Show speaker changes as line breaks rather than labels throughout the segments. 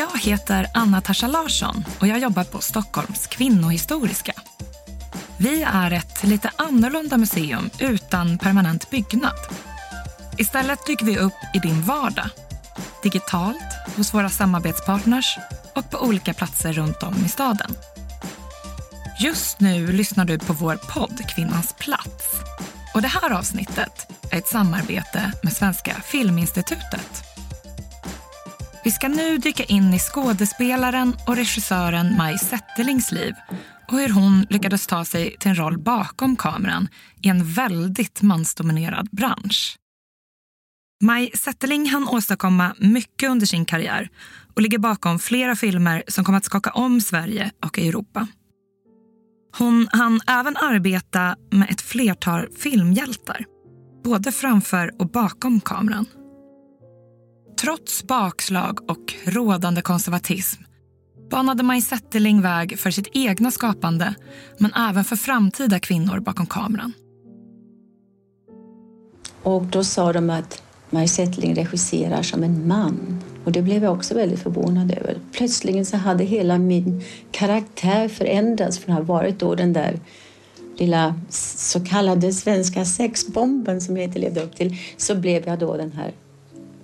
Jag heter Anna Tarsa Larsson och jag jobbar på Stockholms kvinnohistoriska. Vi är ett lite annorlunda museum utan permanent byggnad. Istället dyker vi upp i din vardag. Digitalt, hos våra samarbetspartners och på olika platser runt om i staden. Just nu lyssnar du på vår podd Kvinnans plats. Och det här avsnittet är ett samarbete med Svenska Filminstitutet. Vi ska nu dyka in i skådespelaren och regissören Maj Zetterlings liv och hur hon lyckades ta sig till en roll bakom kameran i en väldigt mansdominerad bransch. Maj Zetterling hann åstadkomma mycket under sin karriär och ligger bakom flera filmer som kom att skaka om Sverige och Europa. Hon hann även arbeta med ett flertal filmhjältar, både framför och bakom kameran. Trots bakslag och rådande konservatism banade Maj Zetterling väg för sitt egna skapande men även för framtida kvinnor bakom kameran.
Och då sa de att Maj Zetterling regisserar som en man. Och det blev jag också väldigt förvånad över. Plötsligen så hade hela min karaktär förändrats från att ha varit då den där lilla så kallade svenska sexbomben som jag inte levde upp till så blev jag då den här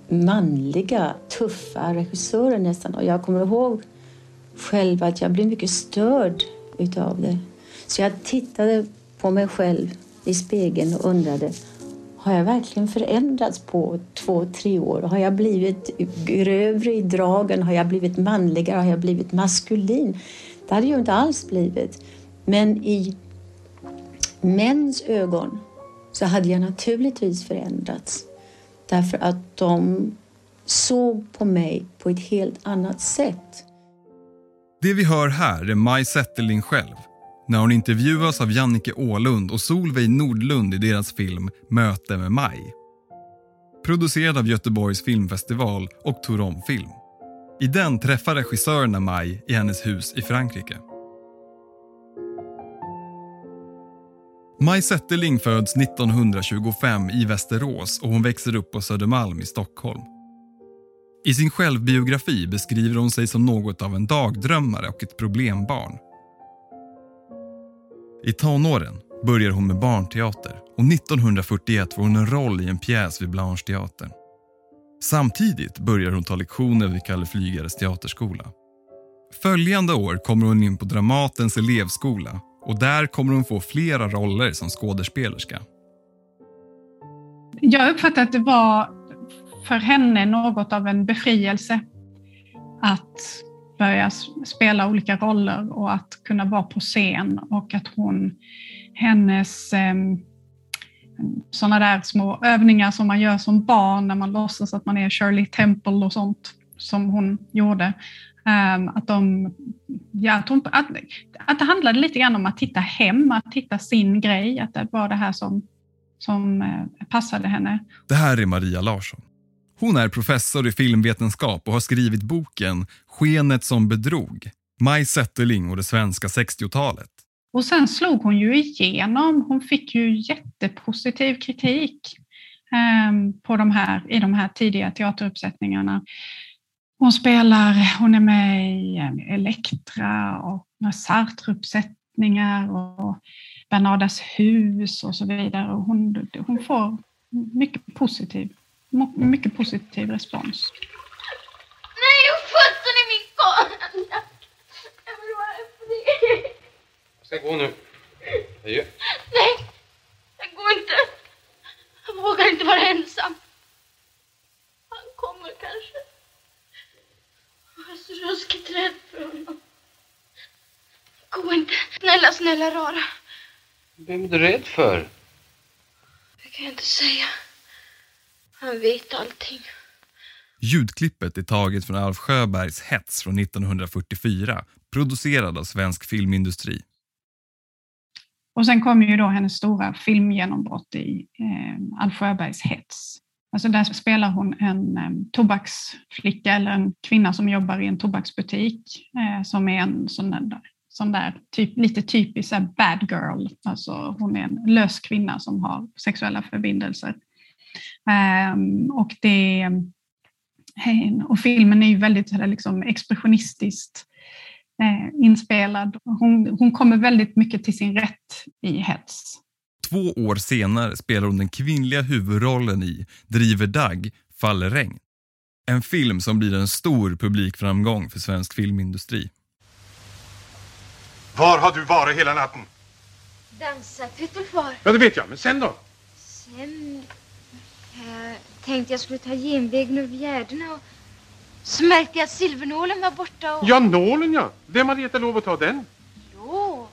manliga, tuffa regissörer nästan. Och jag kommer ihåg själv att jag blev mycket störd utav det. Så jag tittade på mig själv i spegeln och undrade har jag verkligen förändrats på två, tre år? Har jag blivit grövre i dragen? Har jag blivit manligare? Har jag blivit maskulin? Det hade jag inte alls blivit. Men i mäns ögon så hade jag naturligtvis förändrats. Därför att de såg på mig på ett helt annat sätt.
Det vi hör här är Maj Zetterling själv när hon intervjuas av Jannike Ålund och Solveig Nordlund i deras film Möte med Maj. Producerad av Göteborgs filmfestival och Torom Film. I den träffar regissörerna Maj i hennes hus i Frankrike. Maj Zetterling föds 1925 i Västerås och hon växer upp på Södermalm i Stockholm. I sin självbiografi beskriver hon sig som något av en dagdrömmare och ett problembarn. I tonåren börjar hon med barnteater och 1941 får hon en roll i en pjäs vid Blanche-teatern. Samtidigt börjar hon ta lektioner vid Kalle Flygares teaterskola. Följande år kommer hon in på Dramatens elevskola och där kommer hon få flera roller som skådespelerska.
Jag uppfattar att det var för henne något av en befrielse att börja spela olika roller och att kunna vara på scen och att hon, hennes eh, sådana där små övningar som man gör som barn när man låtsas att man är Shirley Temple och sånt som hon gjorde. Um, att, de, ja, att, hon, att, att det handlade lite grann om att hitta hem, att hitta sin grej, att det var det här som, som uh, passade henne.
Det här är Maria Larsson. Hon är professor i filmvetenskap och har skrivit boken Skenet som bedrog, Maj Zetterling och det svenska 60-talet.
Och sen slog hon ju igenom. Hon fick ju jättepositiv kritik um, på de här, i de här tidiga teateruppsättningarna. Hon spelar, hon är med i Elektra och Sartre-uppsättningar och Bernardas hus och så vidare. Och hon, hon får mycket positiv, mycket positiv respons.
Nej, sjutton i min konjak! Jag vill vara fri.
Ska gå nu. Adjö.
Nej, jag går inte. Jag vågar inte vara ensam. Han kommer kanske. Jag är så ruskigt rädd för honom. Gå inte. Snälla, snälla rara.
Vem är du rädd för?
Det kan jag inte säga. Han vet allting.
Ljudklippet är taget från Alf Sjöbergs Hets från 1944, producerad av Svensk Filmindustri.
Och sen kommer ju då hennes stora filmgenombrott i eh, Alf Sjöbergs Hets. Alltså där spelar hon en eh, tobaksflicka eller en kvinna som jobbar i en tobaksbutik eh, som är en sån där, sån där typ, lite typisk bad girl. Alltså hon är en lös kvinna som har sexuella förbindelser. Ehm, och det eh, Och filmen är ju väldigt liksom, expressionistiskt inspelad. Hon, hon kommer väldigt mycket till sin rätt i Hets.
Två år senare spelar hon den kvinnliga huvudrollen i Driver Dag, faller regn. En film som blir en stor publikframgång för svensk filmindustri.
Var har du varit hela natten?
Dansat, vet du far?
Ja, det vet jag. Men sen då?
Sen... Jag tänkte jag skulle ta genvägen över gärdena och... Så märkte jag att silvernålen var borta och...
Ja, nålen ja. Vem hade gett dig lov att ta den?
Jo.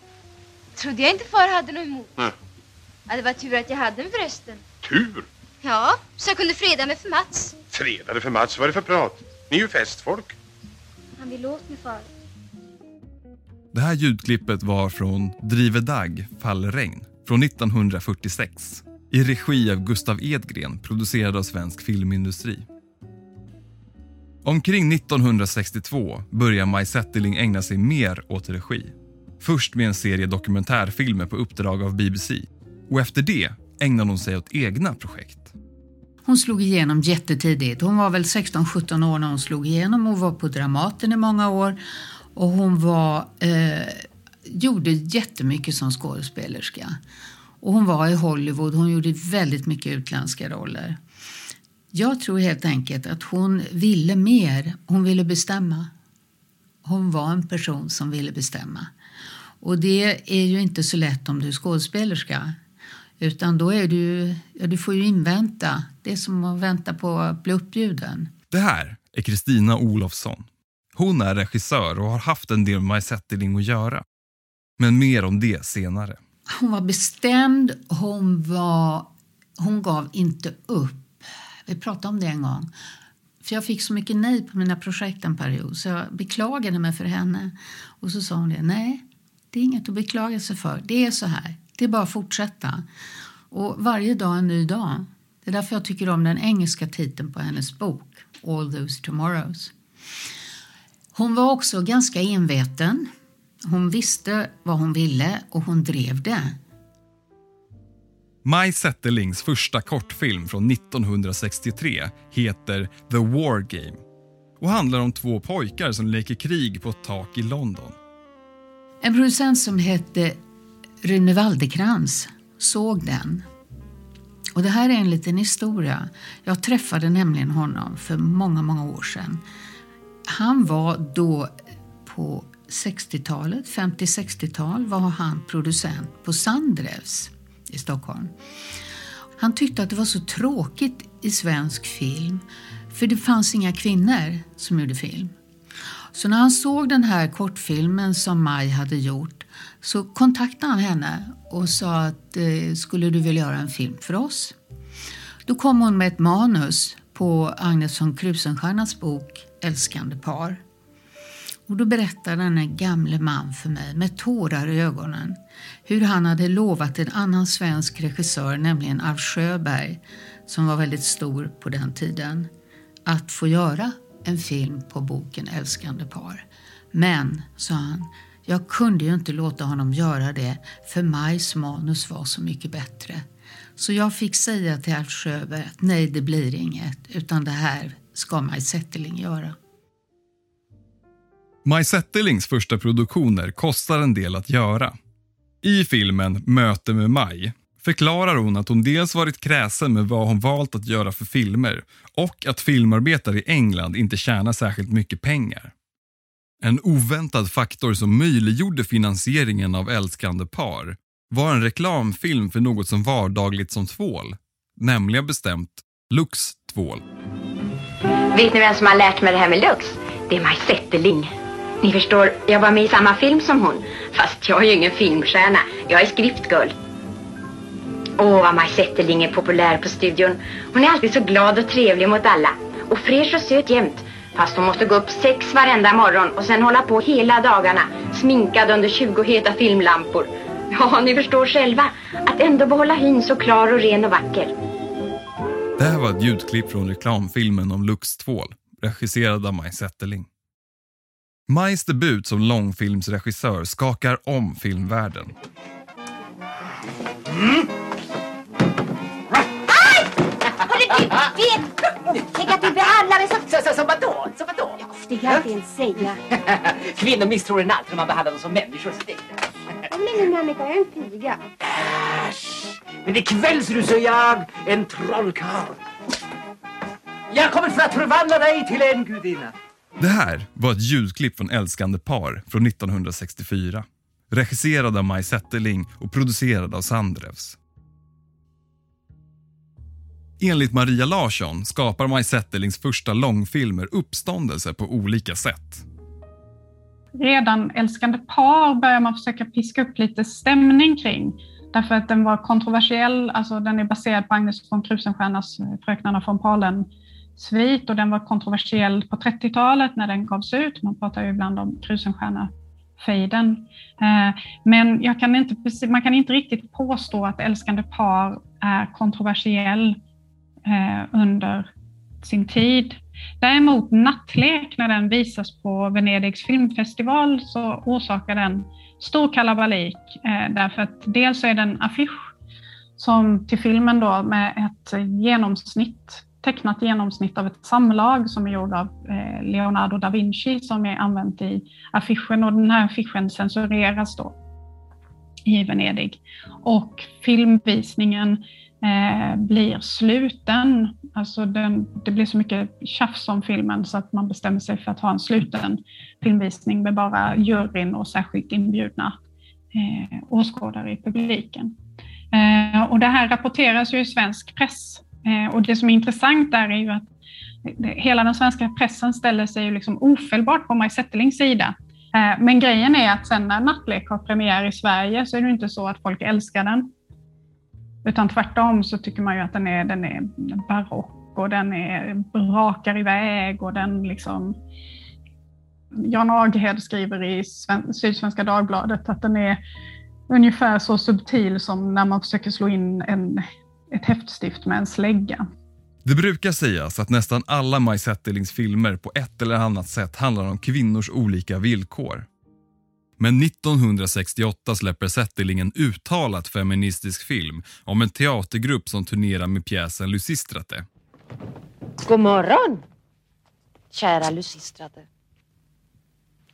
Trodde jag inte far hade något emot.
Nej.
Ja, det var tur att jag hade den förresten.
Tur?
Ja, så jag kunde freda mig för Mats.
Fredade för Mats, vad är det för prat? Ni är ju festfolk.
Han vill åt mig far.
Det här ljudklippet var från Drive Dag, faller regn från 1946 i regi av Gustav Edgren producerad av Svensk Filmindustri. Omkring 1962 börjar Maj Zetterling ägna sig mer åt regi. Först med en serie dokumentärfilmer på uppdrag av BBC och efter det ägnade hon sig åt egna projekt.
Hon slog igenom jättetidigt. Hon var väl 16-17 år när hon slog igenom och var på Dramaten i många år. Och hon var, eh, gjorde jättemycket som skådespelerska. Och hon var i Hollywood. Hon gjorde väldigt mycket utländska roller. Jag tror helt enkelt att hon ville mer. Hon ville bestämma. Hon var en person som ville bestämma. Och det är ju inte så lätt om du är skådespelerska. Utan då är du, ja, du får ju invänta. Det är som att vänta på att bli uppbjuden.
Det här är Kristina Olofsson. Hon är regissör och har haft en del med Maj Zetterling att göra. Men mer om det senare.
Hon var bestämd, hon, var, hon gav inte upp. Vi pratade om det en gång. För Jag fick så mycket nej på mina projekt en period så jag beklagade mig för henne. Och så sa hon det, nej, det är inget att beklaga sig för. Det är så här, det är bara att fortsätta. Och varje dag en ny dag. Det är därför jag tycker om den engelska titeln på hennes bok, All those tomorrows. Hon var också ganska enveten. Hon visste vad hon ville och hon drev det.
Maj Zetterlings första kortfilm från 1963 heter The War Game och handlar om två pojkar som leker krig på ett tak i London.
En producent som hette Rune Waldekrans såg den. Och det här är en liten historia. Jag träffade nämligen honom för många, många år sedan. Han var då på 60-talet, 50-60-tal, var han producent på Sandrevs i Stockholm. Han tyckte att det var så tråkigt i svensk film för det fanns inga kvinnor som gjorde film. Så när han såg den här kortfilmen som Maj hade gjort så kontaktade han henne och sa att eh, skulle du vilja göra en film för oss? Då kom hon med ett manus på Agnes von Krusenstjernas bok Älskande par. Och då berättade denne gamle man för mig med tårar i ögonen hur han hade lovat en annan svensk regissör, nämligen Alf Sjöberg, som var väldigt stor på den tiden, att få göra en film på boken Älskande par. Men, sa han, jag kunde ju inte låta honom göra det för Majs manus var så mycket bättre. Så jag fick säga till Alf Sjöberg att nej, det blir inget, utan det här ska Maj Zetterling göra.
Maj Zetterlings första produktioner kostar en del att göra. I filmen Möte med Maj förklarar hon att hon dels varit kräsen med vad hon valt att göra för filmer och att filmarbetare i England inte tjänar särskilt mycket pengar. En oväntad faktor som möjliggjorde finansieringen av Älskande par var en reklamfilm för något som vardagligt som tvål, nämligen bestämt Lux tvål.
Vet ni vem som har lärt mig det här med Lux? Det är Maj Zetterling. Ni förstår, jag var med i samma film som hon. Fast jag är ju ingen filmstjärna. Jag är skriptgull. Åh, vad Maj Zetterling är populär på studion. Hon är alltid så glad och trevlig mot alla. Och fräsch och söt jämt. Fast hon måste gå upp sex varenda morgon och sen hålla på hela dagarna. Sminkad under 20 heta filmlampor. Ja, ni förstår själva. Att ändå behålla hyn så klar och ren och vacker.
Det här var ett ljudklipp från reklamfilmen om Lux tvål, regisserad av Maj Zetterling. Majs debut som långfilmsregissör skakar om filmvärlden.
Hörru vet! Tänk att vi behandlar det så...
Så, så, så kan inte ens säga.
Kvinnor misstror en alltid när man behandlar dem som människor. Så det...
Men Annika, jag är en piga.
Äsch! Men ikväll ser du så jag en trollkarl. Jag kommit för att förvandla dig till en gudinna.
Det här var ett ljudklipp från Älskande par från 1964. Regisserad av Maj Zetterling och producerad av Sandrevs. Enligt Maria Larsson skapar Maj Zetterlings första långfilmer uppståndelse på olika sätt.
Redan Älskande par börjar man försöka piska upp lite stämning kring. Därför att den var kontroversiell, alltså den är baserad på Agnes von Krusenstjernas eh, Fröknarna från Palen svit och den var kontroversiell på 30-talet när den gavs ut. Man pratar ju ibland om Krusenstjerna-fejden. Eh, men jag kan inte, man kan inte riktigt påstå att Älskande par är kontroversiell eh, under sin tid. Däremot Nattlek, när den visas på Venedigs filmfestival så orsakar den stor kalabalik. Eh, därför att dels är det en affisch som till filmen då med ett genomsnitt tecknat genomsnitt av ett samlag som är gjord av eh, Leonardo da Vinci som är använt i affischen och den här affischen censureras då i Venedig. Och filmvisningen eh, blir sluten. Alltså den, det blir så mycket tjafs om filmen så att man bestämmer sig för att ha en sluten filmvisning med bara juryn och särskilt inbjudna eh, åskådare i publiken. Eh, och det här rapporteras ju i svensk press Eh, och det som är intressant där är ju att hela den svenska pressen ställer sig ju liksom ofelbart på Maj Zetterlings sida. Eh, men grejen är att sen när Nattlek har premiär i Sverige så är det inte så att folk älskar den. Utan tvärtom så tycker man ju att den är, den är barock och den är brakar iväg och den liksom Jan Aghed skriver i Sydsvenska Dagbladet att den är ungefär så subtil som när man försöker slå in en ett häftstift med en slägga.
Det brukar sägas att nästan alla Maj Zetterlings filmer på ett eller annat sätt handlar om kvinnors olika villkor. Men 1968 släpper Zetterling en uttalat feministisk film om en teatergrupp som turnerar med pjäsen Lysistrate.
God morgon, kära Lysistrate.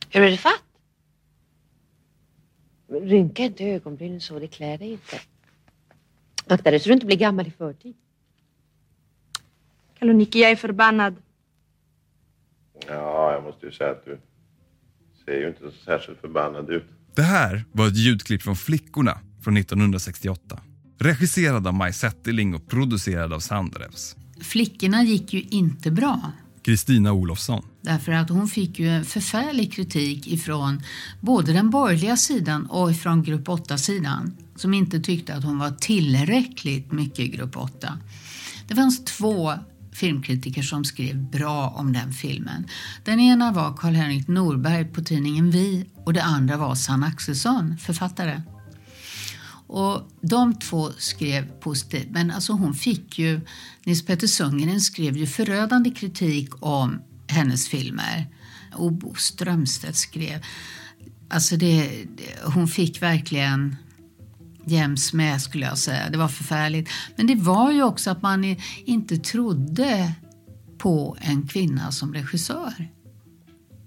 Hur är det fatt? Rynka inte ögonbrynen så, det klär dig inte. Akta dig så du inte blir gammal i förtid.
Kaloniki, jag är förbannad.
Ja, jag måste ju säga att du ser ju inte så särskilt förbannad ut.
Det här var ett ljudklipp från Flickorna från 1968. Regisserad av Maj Zetterling och producerad av Sandrevs.
Flickorna gick ju inte bra.
Kristina Olofsson.
Därför att hon fick ju en förfärlig kritik ifrån både den borgerliga sidan och ifrån grupp 8-sidan som inte tyckte att hon var tillräckligt mycket grupp 8. Det fanns två filmkritiker som skrev bra om den filmen. Den ena var Karl-Henrik Norberg på tidningen Vi och det andra var Sanna Axelsson, författare. Och de två skrev positivt, men alltså hon fick ju, Nils Petter Sundgren skrev ju förödande kritik om hennes filmer. Och Bo Strömstedt skrev, alltså det, hon fick verkligen jäms med skulle jag säga. Det var förfärligt. Men det var ju också att man inte trodde på en kvinna som regissör.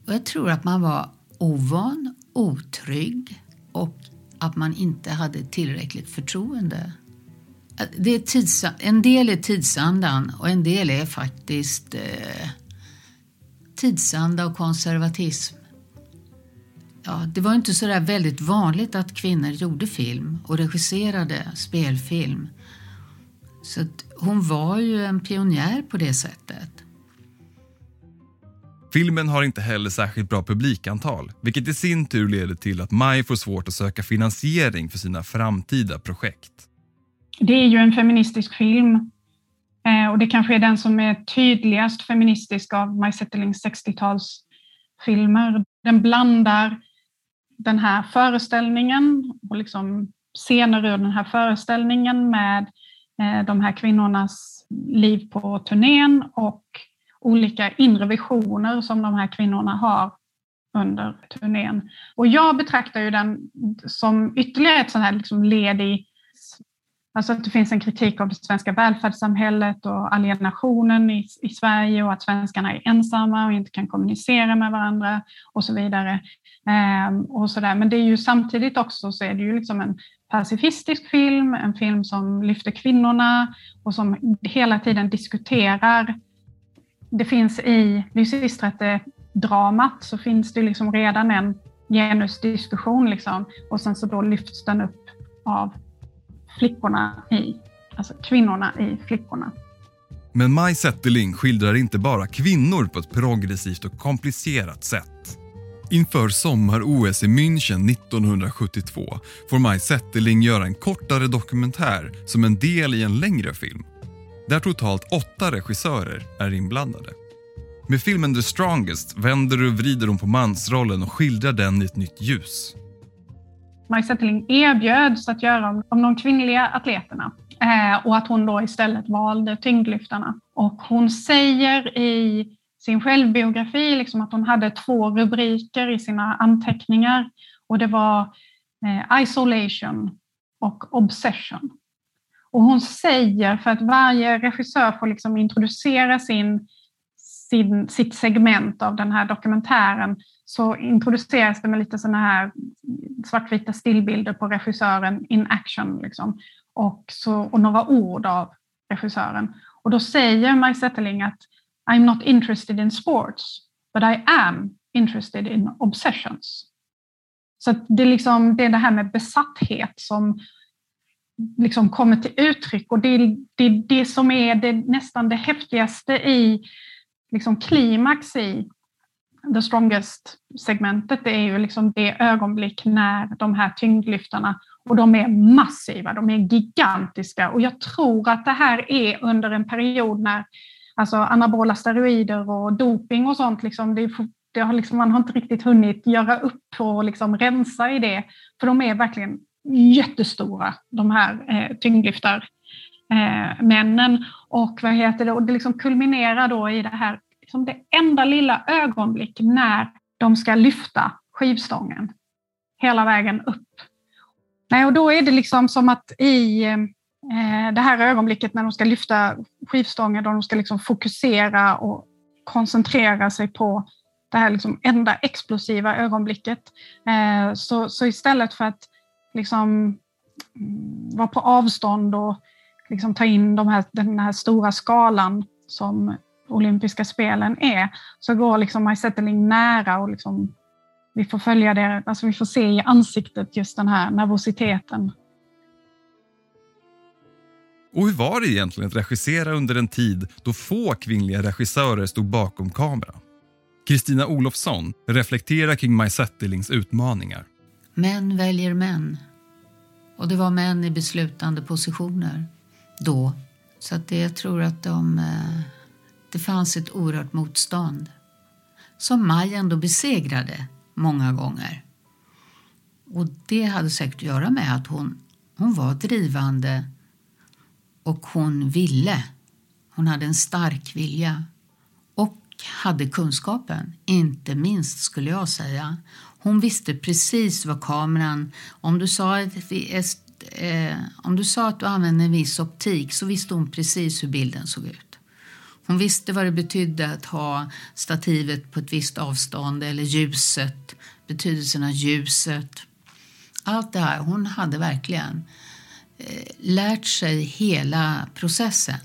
Och jag tror att man var ovan, otrygg och att man inte hade tillräckligt förtroende. Det är tids, en del är tidsandan och en del är faktiskt eh, tidsanda och konservatism. Ja, det var inte så där väldigt vanligt att kvinnor gjorde film och regisserade spelfilm. Så hon var ju en pionjär på det sättet.
Filmen har inte heller särskilt bra publikantal, vilket i sin tur leder till att Maj får svårt att söka finansiering för sina framtida projekt.
Det är ju en feministisk film eh, och det kanske är den som är tydligast feministisk av Maj Zetterlings 60-talsfilmer. Den blandar den här föreställningen och liksom scener ur den här föreställningen med eh, de här kvinnornas liv på turnén och olika inre visioner som de här kvinnorna har under turnén. Och jag betraktar ju den som ytterligare ett sånt här liksom led i Alltså att det finns en kritik av det svenska välfärdssamhället och alienationen i, i Sverige och att svenskarna är ensamma och inte kan kommunicera med varandra och så vidare. Ehm, och så där. Men det är ju samtidigt också så är det ju liksom en pacifistisk film, en film som lyfter kvinnorna och som hela tiden diskuterar. Det finns i Lysistrate-dramat så finns det liksom redan en genusdiskussion liksom, och sen så då lyfts den upp av flickorna i, alltså kvinnorna i flickorna.
Men Maj Zetterling skildrar inte bara kvinnor på ett progressivt och komplicerat sätt. Inför sommar-OS i München 1972 får Maj Zetterling göra en kortare dokumentär som en del i en längre film. Där totalt åtta regissörer är inblandade. Med filmen The Strongest vänder och vrider hon på mansrollen och skildrar den i ett nytt ljus.
Maj Zetterling erbjöds att göra om, om de kvinnliga atleterna eh, och att hon då istället valde tyngdlyftarna. Och hon säger i sin självbiografi liksom att hon hade två rubriker i sina anteckningar och det var eh, isolation och obsession. Och hon säger, för att varje regissör får liksom introducera sin, sin, sitt segment av den här dokumentären, så introduceras det med lite sådana här svartvita stillbilder på regissören in action. Liksom. Och, så, och några ord av regissören. Och då säger Maj Zetterling att I'm not interested in sports, but I am interested in obsessions. Så det, är liksom, det är det här med besatthet som liksom kommer till uttryck och det är det, det som är det, nästan det häftigaste i liksom klimax i the strongest-segmentet, det är ju liksom det ögonblick när de här tyngdlyftarna, och de är massiva, de är gigantiska. Och jag tror att det här är under en period när alltså anabola steroider och doping och sånt, liksom, det, det har liksom, man har inte riktigt hunnit göra upp och liksom rensa i det, för de är verkligen jättestora, de här eh, tyngdlyftar eh, männen. Och, vad heter det, och det liksom kulminerar då i det här som det enda lilla ögonblick när de ska lyfta skivstången hela vägen upp. Nej, och då är det liksom som att i eh, det här ögonblicket när de ska lyfta skivstången, då de ska liksom fokusera och koncentrera sig på det här liksom enda explosiva ögonblicket. Eh, så, så istället för att liksom mm, vara på avstånd och liksom ta in de här, den här stora skalan som olympiska spelen är, så går liksom Maj Zetterling nära och liksom, vi får följa det, alltså vi får se i ansiktet just den här nervositeten.
Och hur var det egentligen att regissera under en tid då få kvinnliga regissörer stod bakom kameran? Kristina Olofsson reflekterar kring Maj Zetterlings utmaningar.
Män väljer män. Och det var män i beslutande positioner då. Så att det, jag tror att de eh, det fanns ett oerhört motstånd som Maj ändå besegrade många gånger. Och Det hade säkert att göra med att hon, hon var drivande och hon ville. Hon hade en stark vilja och hade kunskapen, inte minst skulle jag säga. Hon visste precis vad kameran... Om du sa, eh, om du sa att du använde en viss optik så visste hon precis hur bilden såg ut. Hon visste vad det betydde att ha stativet på ett visst avstånd eller ljuset, betydelsen av ljuset. Allt det här. Hon hade verkligen eh, lärt sig hela processen.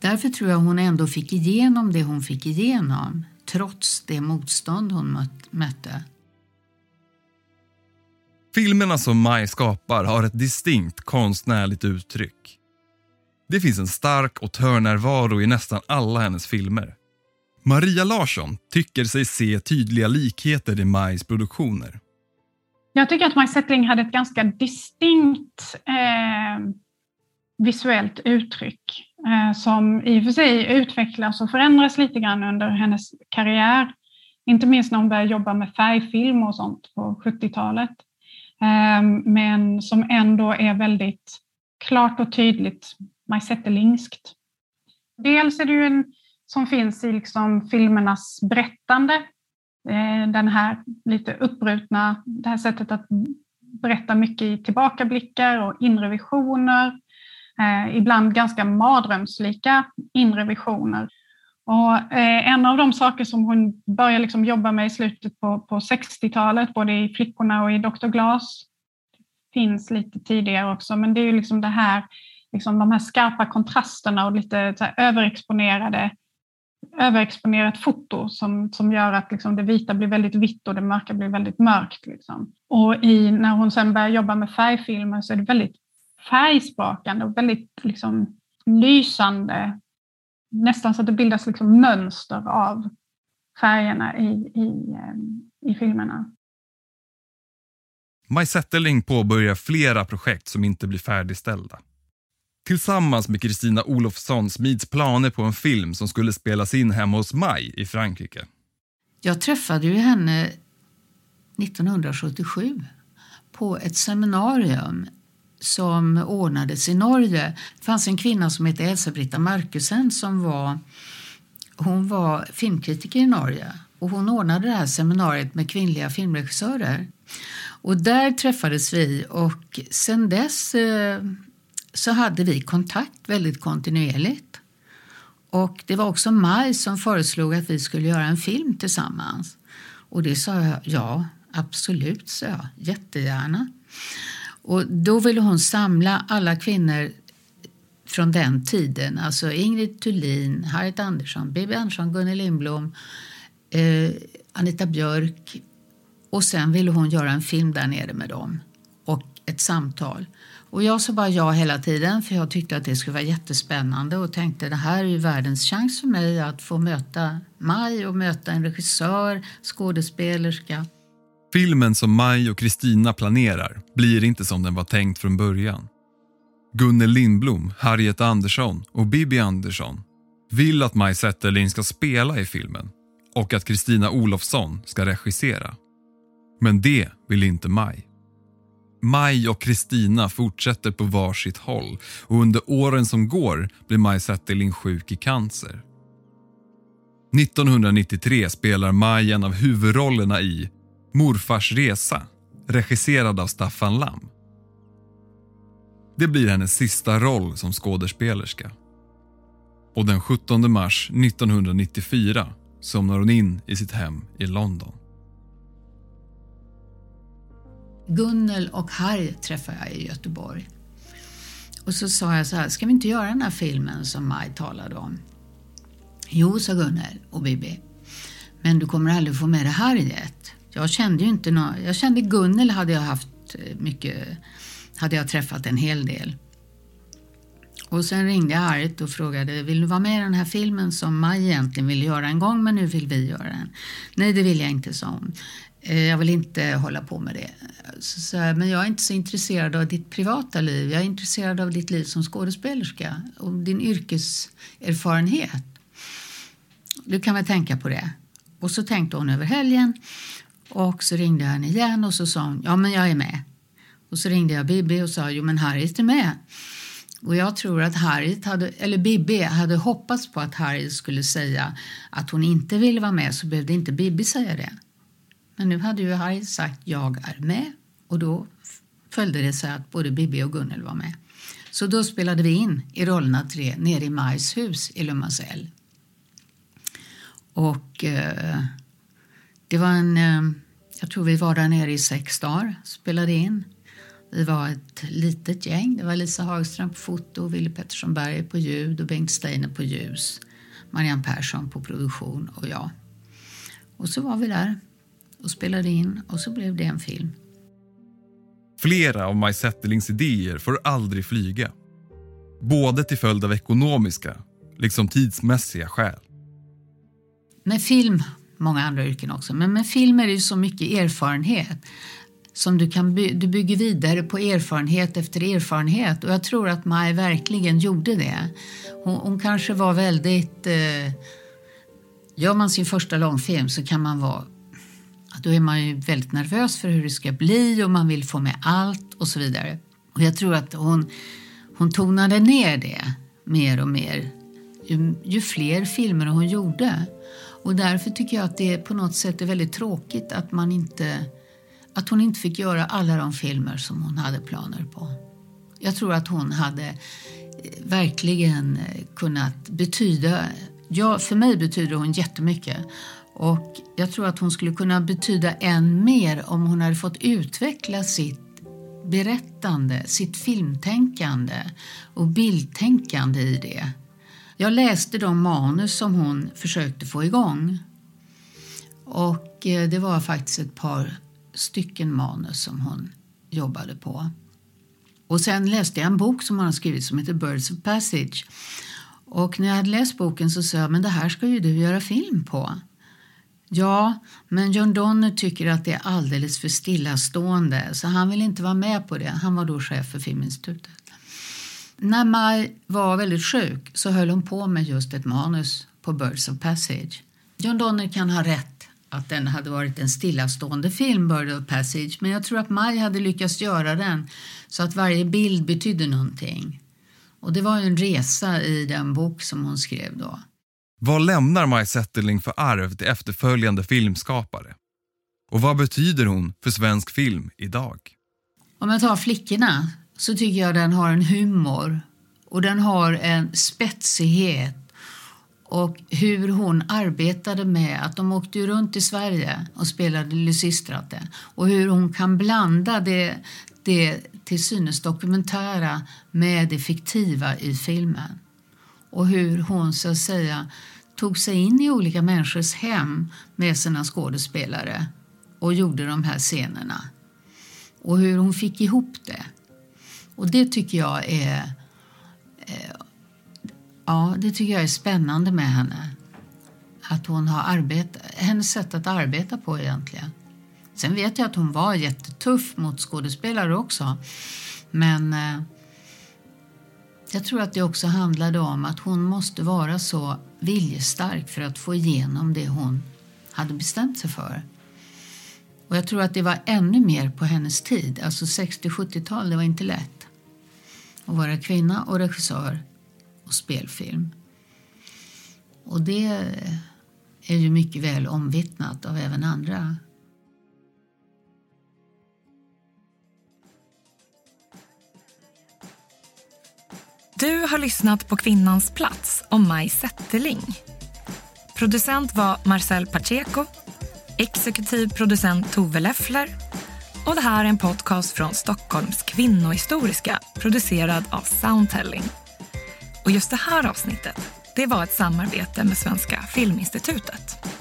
Därför tror jag hon ändå fick igenom det hon fick igenom trots det motstånd hon mötte.
Filmerna som Maj skapar har ett distinkt konstnärligt uttryck. Det finns en stark autörnärvaro i nästan alla hennes filmer. Maria Larsson tycker sig se tydliga likheter i Majs produktioner.
Jag tycker att Maj Settling hade ett ganska distinkt eh, visuellt uttryck eh, som i och för sig utvecklas och förändras lite grann under hennes karriär. Inte minst när hon började jobba med färgfilm och sånt på 70-talet. Eh, men som ändå är väldigt klart och tydligt majsettelingskt. Dels är det ju en som finns i liksom filmernas berättande. Eh, den här lite uppbrutna, det här sättet att berätta mycket i tillbakablickar och inre visioner. Eh, ibland ganska mardrömslika inre visioner. Och eh, en av de saker som hon började liksom jobba med i slutet på, på 60-talet, både i Flickorna och i Dr. Glas, finns lite tidigare också, men det är ju liksom det här, liksom de här skarpa kontrasterna och lite så överexponerade överexponerat foto som, som gör att liksom det vita blir väldigt vitt och det mörka blir väldigt mörkt. Liksom. Och i, när hon sen börjar jobba med färgfilmer så är det väldigt färgsprakande och väldigt liksom, lysande. Nästan så att det bildas liksom mönster av färgerna i, i, ehm, i filmerna.
Maj Zetterling påbörjar flera projekt som inte blir färdigställda. Tillsammans med Kristina Olofsson smids planer på en film som skulle spelas in hemma hos Maj i Frankrike.
Jag träffade ju henne 1977 på ett seminarium som ordnades i Norge. Det fanns en kvinna som hette Elsa-Britta Markusen som var, hon var filmkritiker i Norge och hon ordnade det här seminariet med kvinnliga filmregissörer. Och där träffades vi och sen dess eh, så hade vi kontakt väldigt kontinuerligt. Och det var också Maj som föreslog att vi skulle göra en film tillsammans. Och det sa jag, ja, absolut, sa jag, jättegärna. Och då ville hon samla alla kvinnor från den tiden, alltså Ingrid Thulin, Harriet Andersson, Bibi Andersson, Gunnel Lindblom, eh, Anita Björk och sen ville hon göra en film där nere med dem och ett samtal. Och jag sa bara ja hela tiden för jag tyckte att det skulle vara jättespännande och tänkte det här är ju världens chans för mig att få möta Maj och möta en regissör, skådespelerska.
Filmen som Maj och Kristina planerar blir inte som den var tänkt från början. Gunnel Lindblom, Harriet Andersson och Bibi Andersson vill att Maj Zetterling ska spela i filmen och att Kristina Olofsson ska regissera. Men det vill inte Maj. Maj och Kristina fortsätter på varsitt håll och under åren som går blir Maj Zetterling sjuk i cancer. 1993 spelar Maj en av huvudrollerna i Morfars resa, regisserad av Staffan Lam. Det blir hennes sista roll som skådespelerska. Och den 17 mars 1994 somnar hon in i sitt hem i London.
Gunnel och Harry träffade jag i Göteborg. Och så sa jag så här, ska vi inte göra den här filmen som Maj talade om? Jo, sa Gunnel och Bibi. Men du kommer aldrig få med dig Harriet. Jag kände ju inte någon, jag kände Gunnel hade jag haft eh, mycket, hade jag träffat en hel del. Och sen ringde jag Harriet och frågade, vill du vara med i den här filmen som Maj egentligen ville göra en gång men nu vill vi göra den? Nej, det vill jag inte, sa hon. Eh, jag vill inte hålla på med det. Så, så, men jag är inte så intresserad av ditt privata liv. Jag är intresserad av ditt liv som skådespelerska och din yrkeserfarenhet. Du kan väl tänka på det. Och så tänkte hon över helgen och så ringde jag henne igen och så sa hon ja men jag är med. Och så ringde jag Bibi och sa jo men Harriet är med. Och jag tror att Harriet hade, eller Bibi hade hoppats på att Harriet skulle säga att hon inte ville vara med så behövde inte Bibi säga det. Men nu hade ju Harry sagt jag är med och då följde det sig att både Bibi och Gunnel var med. Så då spelade vi in i rollerna tre nere i Majs hus i Lumasell. Och eh, det var en, eh, jag tror vi var där nere i sex dagar, spelade in. Vi var ett litet gäng. Det var Lisa Hagström på foto, Willy Pettersson Berger på ljud och Bengt Steiner på ljus. Marianne Persson på produktion och jag. Och så var vi där och spelade in och så blev det en film.
Flera av Maj Zetterlings idéer får aldrig flyga. Både till följd av ekonomiska, liksom tidsmässiga skäl.
Med film, många andra yrken också, men med film är det så mycket erfarenhet som du kan by du bygger vidare på erfarenhet efter erfarenhet och jag tror att Maj verkligen gjorde det. Hon, hon kanske var väldigt... Eh, gör man sin första långfilm så kan man vara då är man ju väldigt nervös för hur det ska bli och man vill få med allt och så vidare. Och jag tror att hon, hon tonade ner det mer och mer ju, ju fler filmer hon gjorde. Och därför tycker jag att det på något sätt är väldigt tråkigt att man inte att hon inte fick göra alla de filmer som hon hade planer på. Jag tror att hon hade eh, verkligen eh, kunnat betyda... Ja, för mig betyder hon jättemycket. Och jag tror att hon skulle kunna betyda än mer om hon hade fått utveckla sitt berättande, sitt filmtänkande och bildtänkande i det. Jag läste de manus som hon försökte få igång. Och eh, det var faktiskt ett par stycken manus som hon jobbade på. Och sen läste jag en bok som hon har skrivit som heter Birds of Passage. Och när jag hade läst boken så sa jag, men det här ska ju du göra film på. Ja, men John Donner tycker att det är alldeles för stillastående så han vill inte vara med på det. Han var då chef för Filminstitutet. När Maj var väldigt sjuk så höll hon på med just ett manus på Birds of Passage. John Donner kan ha rätt att den hade varit en stillastående film, Bird of Passage, men jag tror att Maj hade lyckats göra den så att varje bild betydde någonting. Och det var en resa i den bok som hon skrev då.
Vad lämnar Maj Zetterling för arv till efterföljande filmskapare? Och vad betyder hon för svensk film idag?
Om jag tar Flickorna så tycker jag den har en humor och den har en spetsighet och hur hon arbetade med att de åkte runt i Sverige och spelade Lysistrate och hur hon kan blanda det, det till synes dokumentära med det fiktiva i filmen och hur hon så att säga tog sig in i olika människors hem med sina skådespelare och gjorde de här scenerna. Och hur hon fick ihop det. Och det tycker jag är eh, ja, det tycker jag är spännande med henne. Att hon har arbetat, hennes sätt att arbeta på egentligen. Sen vet jag att hon var jättetuff mot skådespelare också. Men eh, jag tror att det också handlade om att hon måste vara så viljestark för att få igenom det hon hade bestämt sig för. Och jag tror att det var ännu mer på hennes tid, alltså 60-70-tal, det var inte lätt att vara kvinna och regissör och spelfilm. Och det är ju mycket väl omvittnat av även andra
Du har lyssnat på Kvinnans plats om Maj Zetterling. Producent var Marcel Pacheco, exekutiv producent Tove Leffler och det här är en podcast från Stockholms kvinnohistoriska producerad av Soundtelling. Och just det här avsnittet det var ett samarbete med Svenska Filminstitutet.